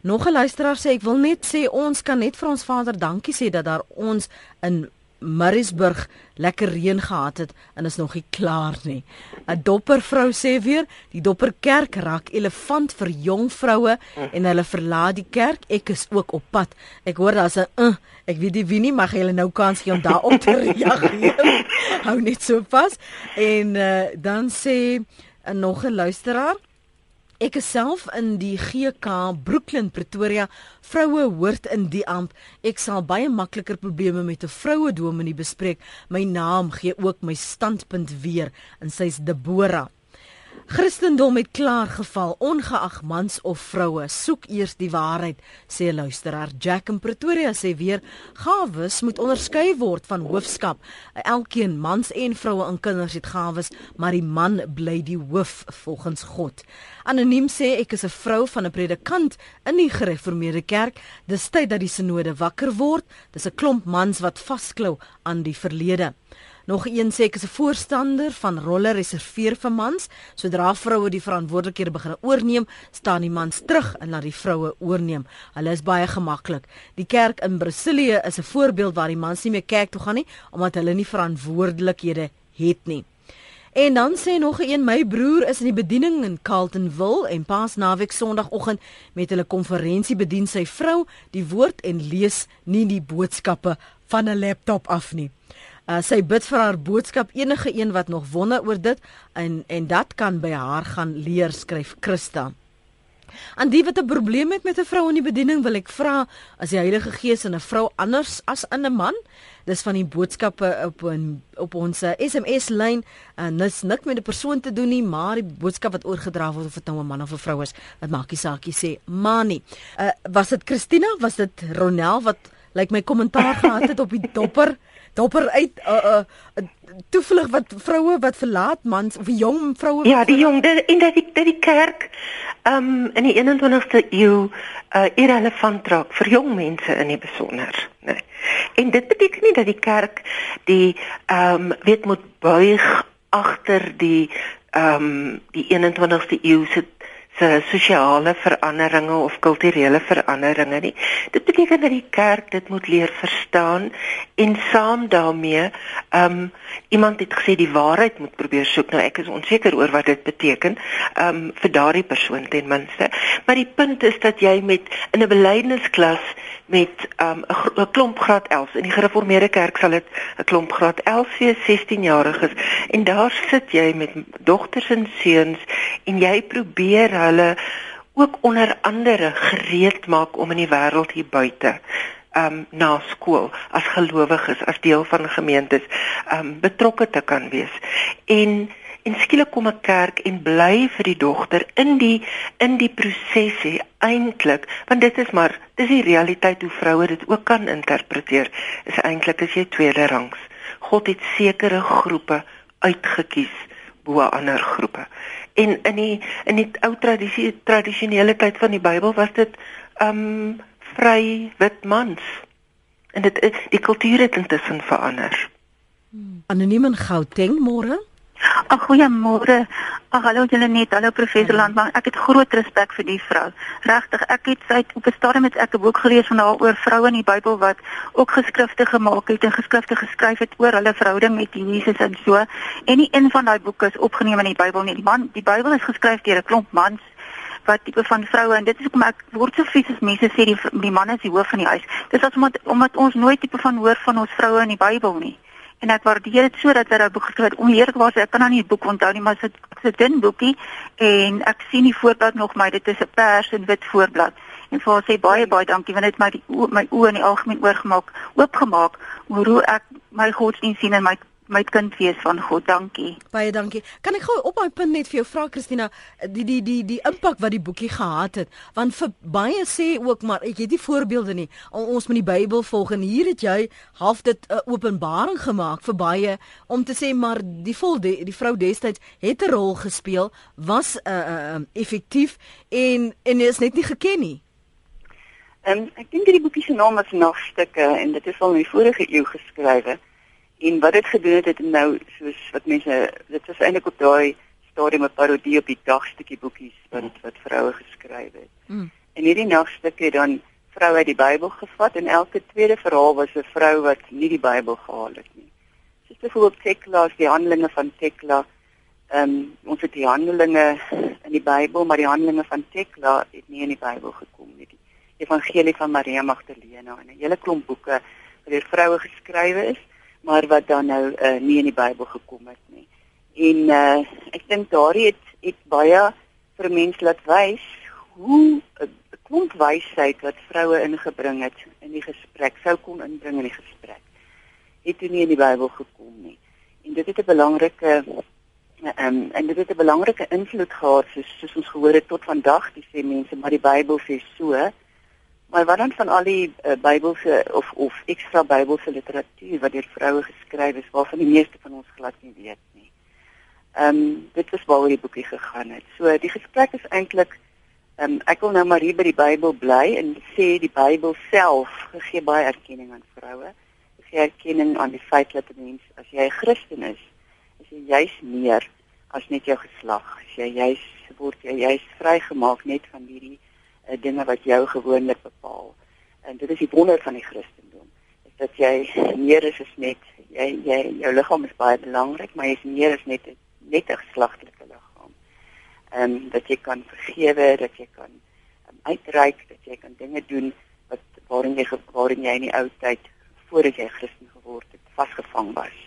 Nog 'n luisteraar sê ek wil net sê ons kan net vir ons Vader dankie sê dat daar ons in Maritzburg lekker reën gehad het en is nog nie klaar nie. 'n Doppervrou sê weer, die Dopperkerk raak elefant vir jong vroue en hulle verlaat die kerk. Ek is ook op pad. Ek hoor daar's 'n uh, ek weet nie wie nie, maar jy nou kans gee om daarop te reageer. Hou net so vas. En uh, dan sê uh, nog 'n luisteraar Ek is self in die GK Brooklyn Pretoria. Vroue hoort in die amp. Ek sal baie makliker probleme met 'n vroue dominee bespreek. My naam gee ook my standpunt weer en sy's Deborah. Christendom het klaar geval ongeag mans of vroue. Soek eers die waarheid, sê luisteraar Jack in Pretoria sê weer: Gawes moet onderskei word van hoofskap. Elkeen mans en vroue en kinders het gawes, maar die man bly die hoof volgens God. Anoniem sê ek is 'n vrou van 'n predikant in die gereformeerde kerk. Dis tyd dat die sinode wakker word. Dis 'n klomp mans wat vasklou aan die verlede. Nog een sê ek is 'n voorstander van rolle reserveer vir mans. Sodra vroue die verantwoordelikhede begin oorneem, staan die mans terug en laat die vroue oorneem. Hulle is baie gemaklik. Die kerk in Brasilië is 'n voorbeeld waar die mans nie meer kerk toe gaan nie omdat hulle nie verantwoordelikhede het nie. En dan sê nog een my broer is in die bediening in Carltonville en pas naweek sonoggend met hulle konferensie bedien sy vrou die woord en lees nie die boodskappe van 'n laptop af nie. Uh, sy bid vir haar boodskap enige een wat nog wonder oor dit en en dat kan by haar gaan leer skryf Christa. En die wat 'n probleem het met 'n vrou in die bediening wil ek vra as die Heilige Gees in 'n vrou anders as in 'n man. Dis van die boodskappe op een, op ons SMS lyn en dis nik met 'n persoon te doen nie, maar die boodskap wat oorgedra word of dit nou 'n man of 'n vrou is, wat maak nie saak jy sê manie. Uh, was dit Christina? Was dit Ronel wat lyk like my kommentaar gehad het op die dopper? Dopper uit 'n uh, uh, toevlug wat vroue wat verlaat mans of jong vroue Ja, die jong en dat die dat die kerk um in die 21ste eeu uh irrelevant raak vir jong mense in die besonder, nê. Nee. En dit beteken nie dat die kerk die um weet moet buig agter die um die 21ste eeu se se sosiale veranderinge of kulturele veranderinge nie. Dit beteken dat die kerk dit moet leer verstaan en saam daarmee ehm um, iemand het gesê die waarheid moet probeer soek. Nou ek is onseker oor wat dit beteken ehm um, vir daardie persoon ten minste. Maar die punt is dat jy met in 'n belydensklas met 'n um, klomp graad 11 in die gereformeerde kerk sal dit 'n klomp graad 11 vir 16 jariges en daar sit jy met dogters en seuns en jy probeer hulle ook onder andere gereed maak om in die wêreld hier buite um na skool as gelowiges as deel van gemeentes um betrokke te kan wees. En en skielik kom 'n kerk en bly vir die dogter in die in die proses hè eintlik want dit is maar dis die realiteit hoe vroue dit ook kan interpreteer. Is eintlik as jy tweede rangs. God het sekere groepe uitgekies bo ander groepe. En in die in die ou tradisie tradisionele tyd van die Bybel was dit um vry wit mans. En dit die kultuur het intussen verander. Anoniem in Gauteng môre Ag goeiemôre. Ag hallo julle net. Hallo professor Landman. Ek het groot respek vir die vrou. Regtig, ek het sy op 'n stadium met ek 'n boek gelees van haar oor vroue in die Bybel wat ook geskrifte gemaak het en geskrifte geskryf het oor hulle verhouding met Jesus en so. En nie een van daai boeke is opgeneem in die Bybel nie. Die man, die Bybel is geskryf deur 'n klomp mans wat tipe van vroue en dit is hoekom ek word so vies as mense sê die die man is die hoof van die huis. Dis as omdat omdat ons nooit tipe van hoor van ons vroue in die Bybel nie en ek waardeer dit sodat hy daai boek geskryf het. Onheerlik was ek kan nou nie die boek onthou nie, maar dit is 'n dun boekie en ek sien die voorblad nog my dit is 'n pers en wit voorblad. En vir haar sê baie baie dankie want dit my die my oë in die algemeen oorgemaak, oopgemaak oor hoe ek my godsdienst sien en my my kind wees van God. Dankie. Baie dankie. Kan ek gou op my punt net vir jou vra Christina, die die die die impak wat die boekie gehad het, want vir baie sê ook maar ek het nie voorbeelde nie. Ons moet die Bybel volg en hier het jy half dit 'n uh, openbaring gemaak vir baie om te sê maar die vol die, die vrou destyds het 'n rol gespeel, was 'n uh, uh, um, effektief en en is net nie geken nie. En um, ek dink die boekie se naam is Nagstukke en dit is al in die vorige eeu geskrywe. En wat dit gedoen het, het nou soos wat mense dit was eintlik op daai stadium 'n parodie op die dagstukkie boekies wat wat vroue geskryf het. Mm. En hierdie nagstukke dan vrou uit die Bybel gevat en elke tweede verhaal was 'n vrou wat nie die Bybel gehaal het nie. Soos byvoorbeeld Tekla, die Handelinge van Tekla. Ehm um, ons het die Handelinge in die Bybel, maar die Handelinge van Tekla het nie in die Bybel gekom nie. Die Evangelie van Maria Magdalena en 'n hele klomp boeke wat deur vroue geskrywe is, maar wat dan nou uh, nie in die Bybel gekom het nie. En uh, ek dink daardie het, het baie vir mense laat wys hoe 'n klomp wysheid wat vroue ingebring het in die gesprek sou kon inbring in die gesprek het toe nie in die Bybel gekom nie. En dit het 'n belangrike ehm um, en dit het 'n belangrike invloed gehad soos, soos ons gehoor het tot vandag die sê mense maar die Bybel sê so. Maar wat dan van al die uh, Bybelse of of ekstra Bybelse literatuur wat deur vroue geskryf is waarvan die meeste van ons glad nie weet nie. Ehm um, dit was waaroor die boekie gegaan het. So die gesprek is eintlik ehm um, ek wil nou maar hier by die Bybel bly en sê die Bybel self gee baie erkenning aan vroue. Gee erkenning aan die feit dat 'n mens as jy 'n Christen is, is jy juis meer as net jou geslag. As jy juis word jy juis vrygemaak net van hierdie uh, dinge wat jou gewoonlik bepaal. En dit is die wonder van die Christendom. Is dat jy meer is as net jy jy jou liggaam is baie belangrik, maar jy is meer as net net 'n geslagtelike liggaam. Ehm um, dat jy kan vergewe, dat jy kan um, uitreik, dat jy kan dinge doen wat waarin jy waarin jy in die ou tyd voordat jy Christen geword het vasgevang was.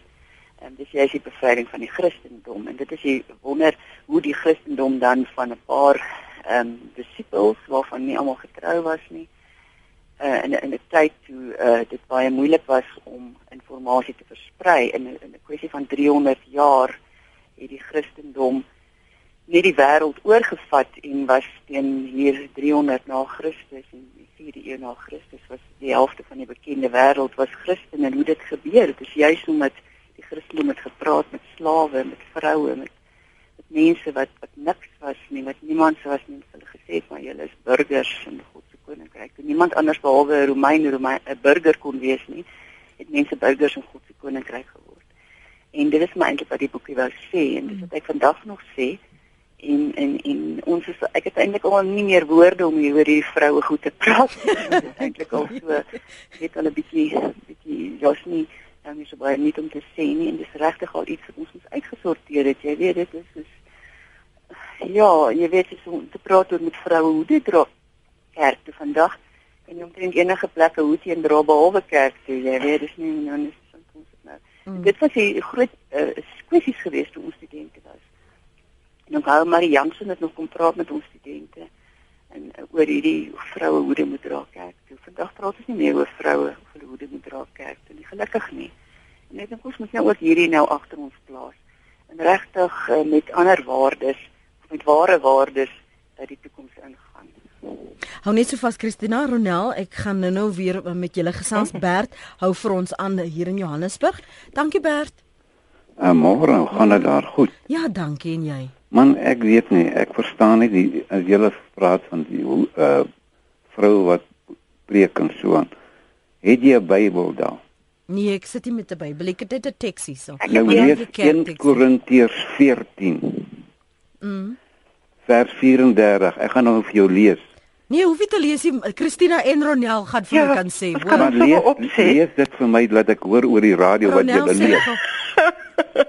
En dis jy is die bevryding van die Christendom en dit is die wonder hoe die Christendom dan van 'n paar ehm um, disippels waarvan nie almal getrou was nie uh, in in 'n tyd toe uh, dit baie moeilik was om inligting te versprei. In in 'n kwessie van 300 jaar het die Christendom net die wêreld oorgevat en was teen hier 300 na Christus en 4de eeu na Christus was die helfte van die bekende wêreld was Christen en hoe dit gebeur. Dit is juis omdat die Christendom het gepraat met slawe met vroue met mense wat wat niks was nie wat niemand was nie hulle gesê maar julle is burgers in God se koninkryk en niemand anders behalwe 'n Romein 'n burger kon wees nie het mense burgers in God se koninkryk geword En dit is my eintlik wat die boekie wou sê en dis wat ek vandag nog sê. En en en ons is ek het eintlik al nie meer woorde om hier oor hierdie vroue goed te praat. eintlik al so het al 'n bietjie bietjie jos nie dan is baie nie om te sê nie en dis regtig al iets wat ons moet uitgesorteer het. Jy weet dit is is ja, jy weet jy so te praat oor met vroue hoe dit dra kerk te vandag en jy omtrent enige plekke hoe teen dra behalwe kerk toe. Jy weet dis nie nou nie Mm. Dit was 'n groot uh, kwessies geweest toe ons studente was. En ook hou Marie Jansen het nog kom praat met ons studente en uh, oor hierdie vroue hoe dit moet dra kerk. Toe vandag praat ons nie meer oor vroue of hulle hoe dit moet dra kerk toe nie. Gelukkig nie. En ek dink ons moet nou ook hierdie nou agter ons plaas en regtig uh, met ander waardes, met ware waardes uit die toekoms ingaan. Hou net so vas Christina Ronel, ek gaan nou-nou weer met julle gesels Bert, hou vir ons aan hier in Johannesburg. Dankie Bert. Uh, môre gaan dit daar goed. Ja, dankie en jy. Man, ek weet nie, ek verstaan nie die as julle praat van die uh vrou wat preek en so aan. Het jy 'n Bybel daar? Nee, ek sit nie met 'n Bybel, ek het net 'n teks hier so. Nou lees 1 Korintiërs 14. Mm. Vers 34. Ek gaan nou vir jou lees. Nee, hoef jy te lees nie. Christina en Ronel gaan vir ja, my kan sê. Kan maar lees, lees dit vir my dat ek hoor oor die radio Ronel wat jy lees.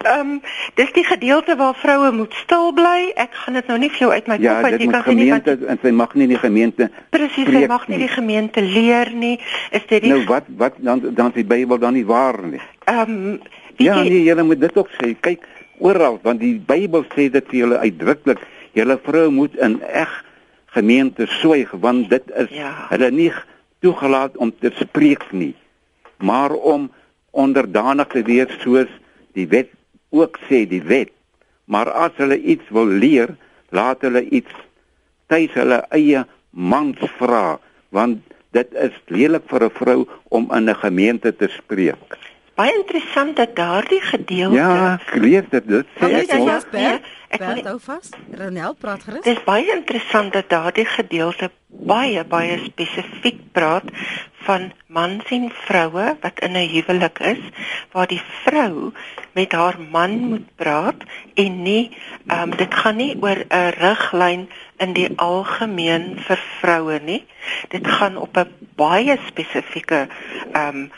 Ehm um, dis die gedeelte waar vroue moet stil bly. Ek gaan dit nou nie vir jou uit my ja, kop uit jy kan gemeente nie, en sy mag nie die gemeente Presies, sy mag nie die gemeente leer nie. Is dit die Nou wat wat dan dan die Bybel dan nie waar nie. Ehm um, Ja, nee, jy moet dit ook sê. Kyk oral want die Bybel sê dit vir julle uitdruklik. Julle vrou moet in eg gemeente swyg want dit is ja. hulle nie toegelaat om te spreek nie maar om onderdanig te wees soos die wet ook sê die wet maar as hulle iets wil leer laat hulle iets tuis hulle eie mans vra want dit is lelik vir 'n vrou om in 'n gemeente te spreek baie interessant dat daardie gedeelte Ja, ek lees dit dit sê ek was baie ek wil hou vas. Ronel praat gerus. Dit is baie interessant dat daardie gedeelte baie baie spesifiek praat van mans en vroue wat in 'n huwelik is waar die vrou met haar man moet praat en nie ehm um, dit gaan nie oor 'n riglyn in die algemeen vir vroue nie. Dit gaan op 'n baie spesifieke ehm um,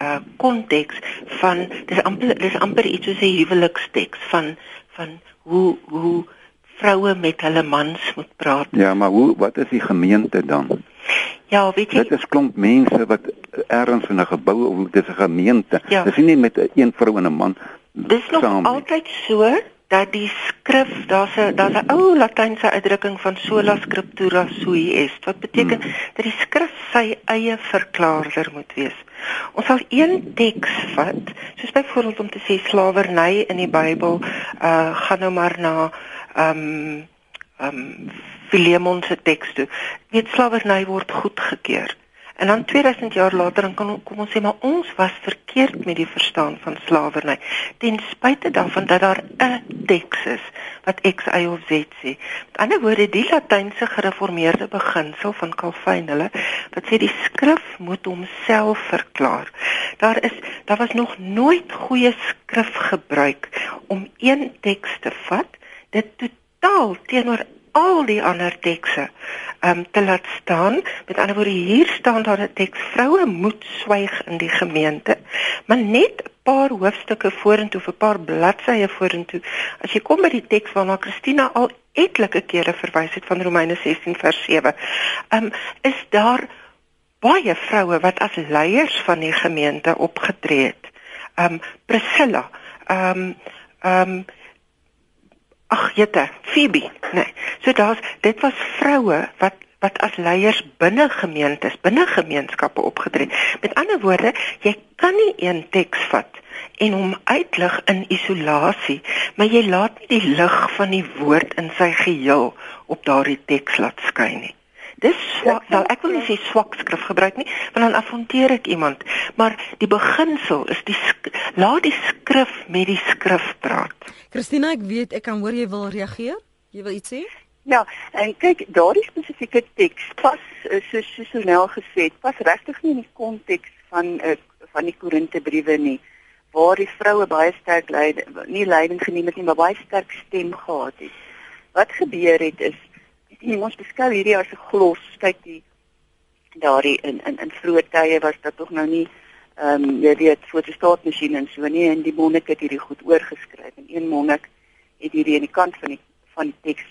uh konteks van dis amper dis amper iets soos 'n huweliksteks van van hoe hoe vroue met hulle mans moet praat. Ja, maar hoe wat is die gemeente dan? Ja, weet jy? Dit is klomp mense wat ergens in 'n gebou of dit is 'n gemeente. Ja. Dis nie met een vrou en 'n man. Dis nog saam altyd so dat die skrif daar's 'n daar's 'n ou latynse uitdrukking van sola scriptura sui est wat beteken hmm. dat die skrif sy eie verklaarder moet wees. Ons sal een teks vat, soos byvoorbeeld om te sê slawerny in die Bybel, uh gaan nou maar na ehm um, ehm um, Filemon se teks toe. Weet slawerny word goedgekeur. En dan 2000 jaar later dan kan kom ons sê maar ons was verkeerd met die verstaan van slawerny. Ten spyte daarvan dat daar 'n teks is wat X Y of Z sê. Met ander woorde, die latynse gereformeerde beginsel van Calvin hulle wat sê die skrif moet homself verklaar. Daar is daar was nog nooit goeie skrif gebruik om een teks te vat dit totaal teenoor al die ander tekste um te laat staan. Met ander woorde hier staan daar 'n teks vroue moet swyg in die gemeente, maar net 'n paar hoofstukke vorentoe, 'n paar bladsye vorentoe. As jy kom by die teks waarna Christina al etlike kere verwys het van Romeine 16 vers 7, um is daar baie vroue wat as leiers van die gemeente opgetree het. Um Priscilla, um um ag jette, Phoebe, nee. So daar's dit was vroue wat wat as leiers binne gemeentes, binne gemeenskappe opgetree. Met ander woorde, jy kan nie een teks vat en hom uitlig in isolasie, maar jy laat nie die lig van die woord in sy geheel op daardie teks laat skyn nie. Dis swak, nou ek wil nie sê swak skrif gebruik nie, want dan affonteer ek iemand, maar die beginsel is die laat die skrif met die skrif praat. Christina, ek weet ek kan hoor jy wil reageer. Jy wil iets sê? Ja, en kyk, daardie spesifieke teks pas eh, soos Susonel gesê het, pas regtig nie in die konteks van uh, van die Korintebriewe nie waar die vroue baie sterk leid nie leiding geneem het nie, maar baie sterk stem gehad het. Wat gebeur het is ons beskou hierdie as 'n glos kyk die daardie in in in vroeë tye was dit tog nou nie ehm um, jy weet fotostaatmasjiene en so nie en die monnik het hierdie goed oorgeskryf. En een monnik het hierdie aan die kant van die van die teks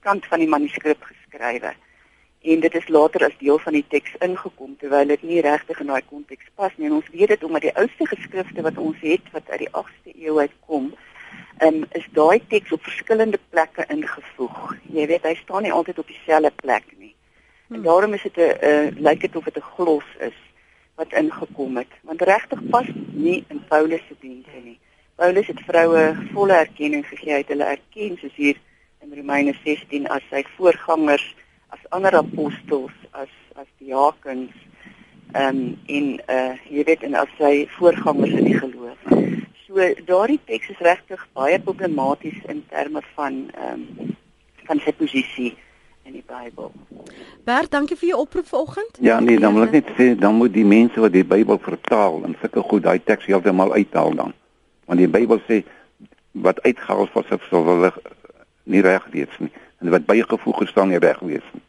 kant van die manuskrip geskrywe. En dit is later as deel van die teks ingekom terwyl dit nie regtig in daai konteks pas nie. En ons weet dit omdat die oudste geskrifte wat ons het wat uit die 8ste eeu uitkom um, is daai teks op verskillende plekke ingevoeg. Jy weet, hy staan nie altyd op dieselfde plek nie. En hmm. daarom is dit 'n uh, lyk dit of dit 'n glos is wat ingekom het. Want regtig pas nie in Paulus se dienste nie. Paulus het vroue volle erkenning gegee, hy het hulle erken soos hier in Romeine 16 as sy voorgangers, as ander apostels, as as diakens. Ehm um, en uh jy weet en as sy voorgangers in die geloof. So daardie teks is regtig baie problematies in terme van ehm um, van sy posisie in die Bybel. Bert, dankie vir jou oproep vanoggend. Ja, nee, dan wil ek net sê dan moet die mense wat die Bybel vertaal en sulke goed daai teks heeltemal uithaal dan. Want die Bybel sê wat uitgehaal word sou sou hulle nie reg wees nie en wat bygevoeg gestaan nie reg wees nie.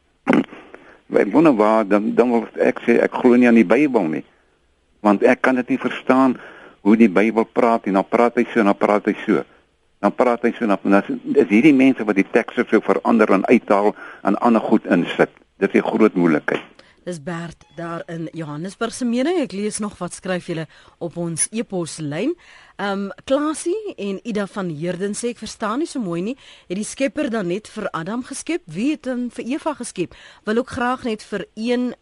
Ek wonder waar dan dan wil ek sê ek glo nie aan die Bybel nie. Want ek kan dit nie verstaan hoe die Bybel praat en dan praat hy so en dan praat hy so. Dan praat hy so en dan is hierdie mense wat die tekste so verander en uithaal en ander goed insit. Dit is 'n groot moeilikheid. Dis Bert daar in Johannesburg se mening. Ek lees nog wat skryf julle op ons e-poslyn. Um Klasie en Ida van Heerden sê ek verstaan nie so mooi nie. Het die Skepper dan net vir Adam geskep? Wie het hom vir Eva geskep? Wil ook graag net vir een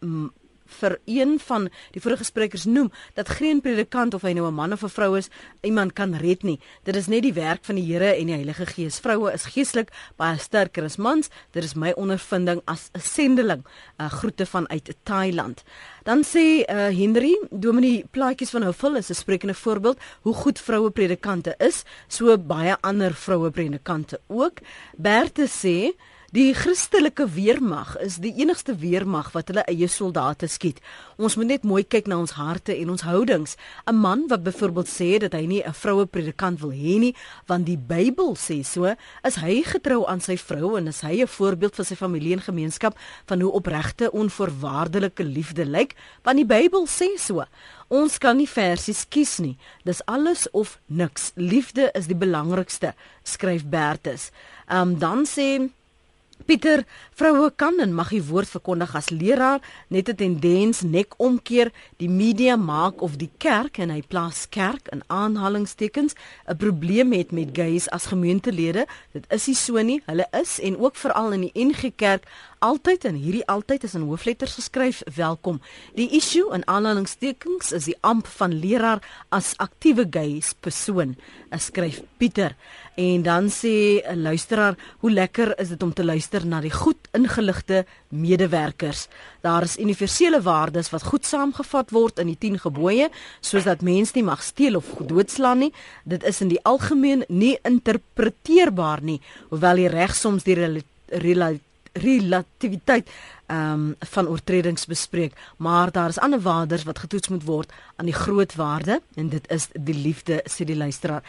vir een van die vorige sprekers noem dat geen predikant of hy nou 'n man of 'n vrou is, iemand kan red nie. Dit is net die werk van die Here en die Heilige Gees. Vroue is geestelik baie sterker as mans. Dit is my ondervinding as 'n sendeling. 'n Groete vanuit Thailand. Dan sê uh, Henry, Dominee plaatjies van Houfil is 'n sprekende voorbeeld hoe goed vroue predikante is, so baie ander vroue predikante ook. Berthe sê Die Christelike weermag is die enigste weermag wat hulle eie soldate skiet. Ons moet net mooi kyk na ons harte en ons houdings. 'n Man wat byvoorbeeld sê dat hy nie 'n vroue predikant wil hê nie, want die Bybel sê so, is hy getrou aan sy vrou en is hy 'n voorbeeld vir sy familie en gemeenskap van hoe opregte onvoorwaardelike liefde lyk, want die Bybel sê so. Ons kan nie versies kies nie. Dis alles of niks. Liefde is die belangrikste, skryf Bertus. Ehm um, dan sê Pieter, vroue kan en mag die woord verkondig as leraar, net 'n tendens nek omkeer, die media maak of die kerk en hy plaas kerk in aanhalingstekens 'n probleem het met gays as gemeentelede. Dit is nie so nie. Hulle is en ook veral in die NG Kerk altyd en hierdie altyd is in hoofletters geskryf welkom. Die issue in aanhalingstekens is die amp van leraar as aktiewe gays persoon, skryf Pieter. En dan sê 'n luisteraar, hoe lekker is dit om te luister na die goed ingeligte medewerkers. Daar is universele waardes wat goed saamgevat word in die 10 gebooie, soos dat mens nie mag steel of doodslaan nie. Dit is in die algemeen nie interpreteerbaar nie, hoewel die reg soms die relativiteit ehm um, van oortredings bespreek, maar daar is ander waardes wat getoets moet word aan die groot waarde en dit is die liefde sê die luisteraar.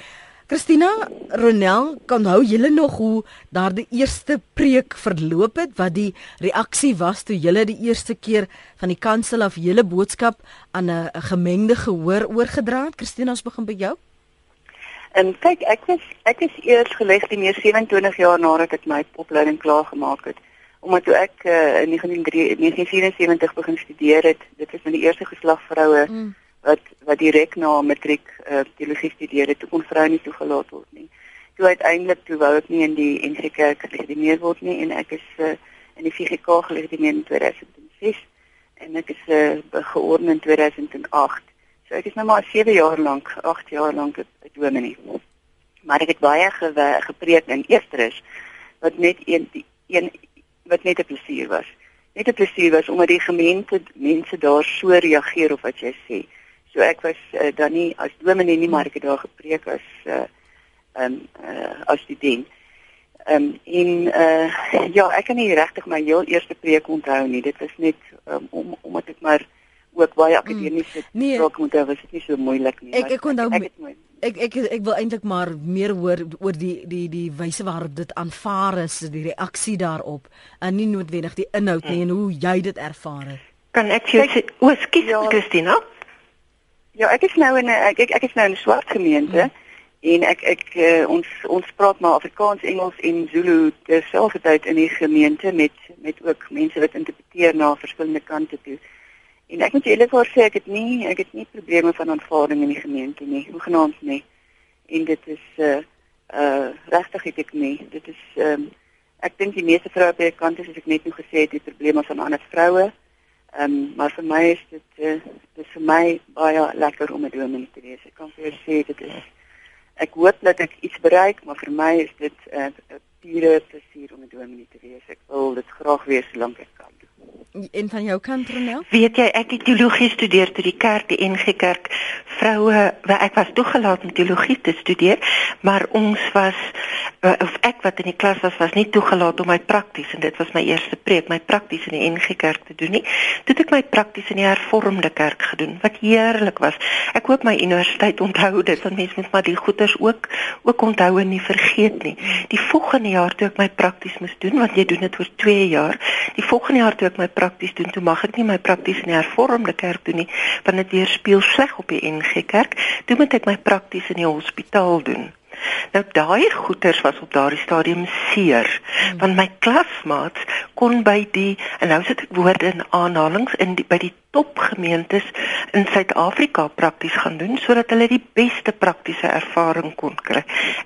Christina Ronel, kan hou julle nog hoe daardie eerste preek verloop het wat die reaksie was toe julle die eerste keer van die kansel af julle boodskap aan 'n gemengde gehoor oorgedra het? Christina, ons begin by jou. En kyk, ek was ek is eers geleg die meer 27 jaar nadat ek my opleiding klaar gemaak het. Omdat toe ek uh, in 1974 begin studeer het, dit was my die eerste geslag vroue mm wat wat direk na matriek uh, teologie studeer het, kon vrou nie toegelaat word nie. Toe uiteindelik toe wou ek nie in die NG Kerk gelegitimeer word nie en ek is uh, in die VGK gelegitimeer in 2006 en ek is uh, georden in 2008. So ek is nou maar 7 jaar lank, 8 jaar lank 'n dominee. Maar ek het baie ge gepreek in Eersteres wat net een een wat net 'n plesier was. Net 'n plesier was omdat die gemeente mense daar so reageer op wat jy sê. So ek was uh, dan nie as dominee nie, maar ek het daar gepreek as uh um uh as student. Um en uh ja, ek kan nie regtig my heel eerste preek onthou nie. Dit was net um, om omdat ek maar ook baie akademiese mm, nee, spraak moet was dit nie so moeilik nie. Ek ek onthou ek ek, ek ek ek wil eintlik maar meer hoor oor die die die wyse waarop dit aanvaar is, die reaksie daarop en nie noodwendig die inhoud nie en hoe jy dit ervaar het. Kan ek jou sê, o, skus ja, Christina? Ja, ek is nou in 'n ek, ek ek is nou in 'n swart gemeente hmm. en ek ek uh, ons ons praat maar Afrikaans, Engels en Zulu terselfdertyd in die gemeente met met ook mense wat interpreteer na verskillende kante toe. En ek moet julle voor sê ek het nie ek het nie probleme van aanvaarding in die gemeente nie, hoegenaamd nie. En dit is uh uh regtig het ek nie. Dit is ehm um, ek dink die meeste vroue by die kant is as ek net nou gesê het, die probleme van ander vroue. Ehm um, maar vir my is dit uh, dis vir my baie lekker om 'n dominee te wees. Ek kan vir sê dit is ek hoop dat ek iets bereik, maar vir my is dit 'n uh, pure plesier om 'n dominee te wees. Ek wil dit graag wees solank ek kan. En van jou kant Ronel? Weet jy, ek het teologie gestudeer by die kerk, die NG Kerk. Vroue, ek was toegelaat om teologie te studeer, maar ons was eh, of ek wat in die klas was, was nie toegelaat om my prakties en dit was my eerste preek, my prakties in die NG Kerk te doen nie. Toe het ek my prakties in die Hervormde Kerk gedoen, wat heerlik was. Ek hoop my universiteit onthou dit, want mense moet maar die goeders ook ook onthou en nie vergeet nie. Die volgende jaar toe ek my prakties moes doen, want jy doen dit oor 2 jaar. Die volgende jaar toe ek my prakties doen, toe mag ek nie my prakties in die hervormde kerk doen nie, want dit weerspieël sleg op die NG Kerk. Toe moet ek my prakties in die hospitaal doen. Nou daai goeters was op daardie stadium seer hmm. want my klasmaats kon by die en nou sit ek woorde in aanhalings in die, by die topgemeentes in Suid-Afrika prakties gaan doen sodat hulle die beste praktiese ervaring kon kry.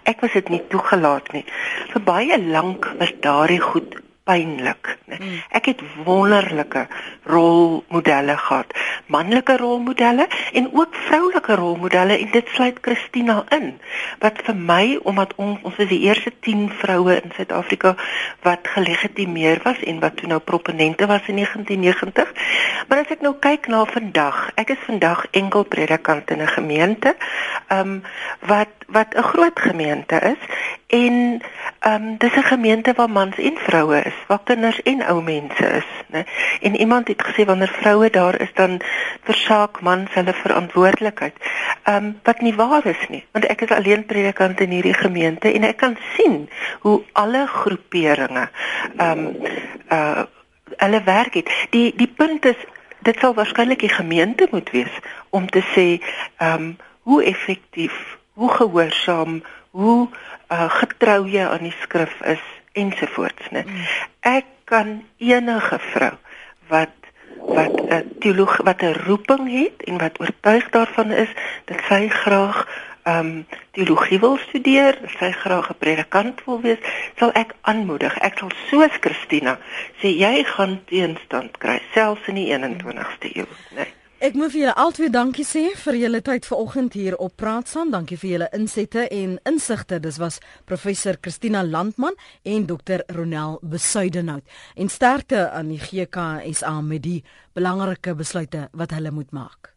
Ek was dit nie toegelaat nie. Vir baie lank was daardie goed pynlik. Hmm. Ek het wonderlike rolmodelle gehad, manlike rolmodelle en ook vroulike rolmodelle en dit sluit Christina in. Wat vir my omdat ons ons is die eerste 10 vroue in Suid-Afrika wat gelegitimeer was en wat toe nou proponente was in 1990. Maar as ek nou kyk na vandag, ek is vandag enkel predikant in 'n gemeente, ehm um, wat wat 'n groot gemeente is en ehm um, dis 'n gemeente waar mans en vroue is, waar kinders en ou mense is, né? En iemand het gesê wanneer vroue daar is dan versaak mans hulle verantwoordelikheid. Ehm um, wat nie waar is nie, want ek is alleen predikant in hierdie gemeente en ek kan sien hoe alle groeperinge ehm um, uh hulle werk het. Die die punt is dit sal waarskynlik die gemeente moet wees om te sê ehm um, hoe effektief, hoe gehoorsaam, hoe uh, getrou jy aan die skrif is ensovoorts, né? Mm. Ek kan enige vrou wat wat 'n teoloog wat 'n roeping het en wat oortuig daarvan is dat sy graag ehm um, teologie wil studeer, sy graag 'n predikant wil wees, sal ek aanmoedig. Ek sal soos Christina sê jy gaan teenstand kry selfs in die 21ste eeu, né? Nee. Ek moet vir julle altyd dankie sê vir julle tyd vanoggend hier op Praat saam. Dankie vir julle insette en insigte. Dis was professor Christina Landman en dokter Ronel Besuidenhout. En sterkte aan die GKSA met die belangrike besluite wat hulle moet maak.